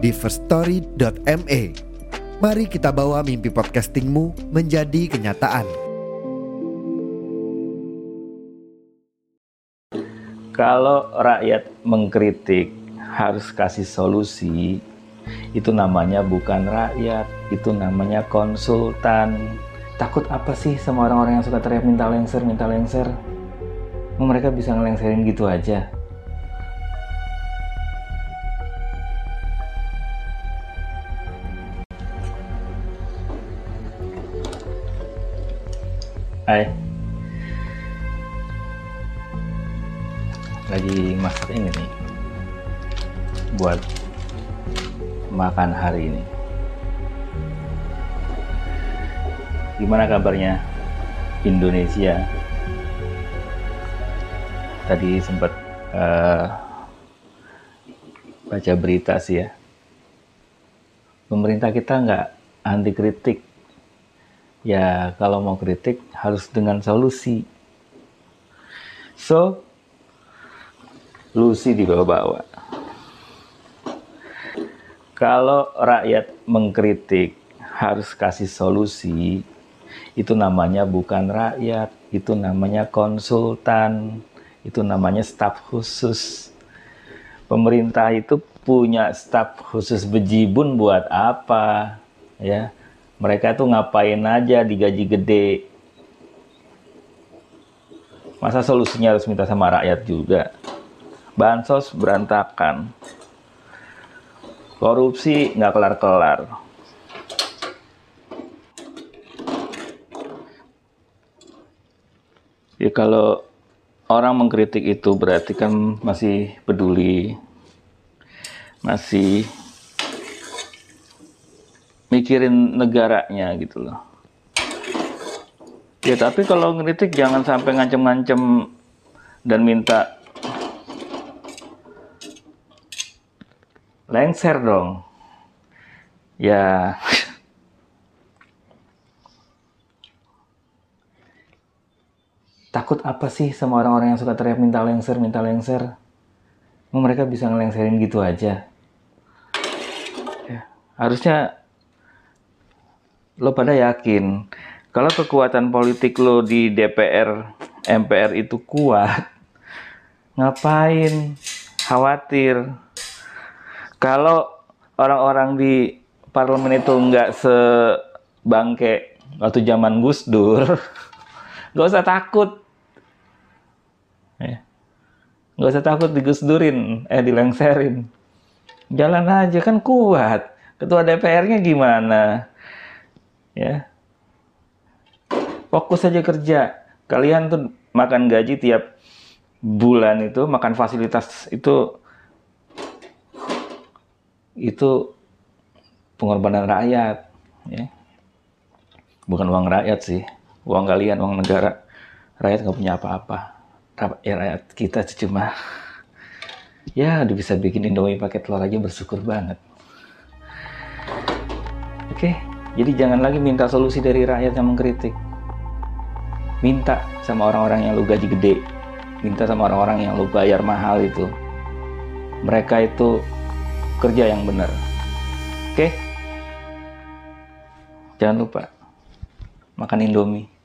di firststory.me. Mari kita bawa mimpi podcastingmu menjadi kenyataan. Kalau rakyat mengkritik harus kasih solusi, itu namanya bukan rakyat, itu namanya konsultan. Takut apa sih sama orang-orang yang suka teriak minta lengser, minta lengser? Mereka bisa ngelengserin gitu aja. Hai. Lagi masak ini nih. Buat makan hari ini. Gimana kabarnya Indonesia? Tadi sempat uh, baca berita sih ya. Pemerintah kita nggak anti kritik ya kalau mau kritik harus dengan solusi. So, solusi dibawa-bawa. Kalau rakyat mengkritik harus kasih solusi, itu namanya bukan rakyat, itu namanya konsultan, itu namanya staf khusus. Pemerintah itu punya staf khusus bejibun buat apa? Ya, mereka tuh ngapain aja digaji gede? Masa solusinya harus minta sama rakyat juga? Bansos berantakan. Korupsi nggak kelar-kelar. Ya kalau orang mengkritik itu berarti kan masih peduli masih mikirin negaranya gitu loh. Ya tapi kalau ngeritik jangan sampai ngancem-ngancem dan minta lengser dong. Ya takut apa sih sama orang-orang yang suka teriak minta lengser, minta lengser? Mereka bisa ngelengserin gitu aja. Ya, harusnya lo pada yakin kalau kekuatan politik lo di DPR, MPR itu kuat, ngapain khawatir? Kalau orang-orang di parlemen itu nggak sebangke waktu zaman Gus Dur, nggak usah takut. Ya. Nggak usah takut digus Durin, eh dilengserin. Jalan aja kan kuat. Ketua DPR-nya gimana? Ya. Fokus saja kerja. Kalian tuh makan gaji tiap bulan itu makan fasilitas itu itu pengorbanan rakyat ya. Bukan uang rakyat sih. Uang kalian uang negara. Rakyat nggak punya apa-apa. Ya rakyat kita cuma ya udah bisa bikin indomie pakai telur aja bersyukur banget. Oke. okay. Jadi jangan lagi minta solusi dari rakyat yang mengkritik. Minta sama orang-orang yang lu gaji gede. Minta sama orang-orang yang lu bayar mahal itu. Mereka itu kerja yang benar. Oke? Jangan lupa makan Indomie.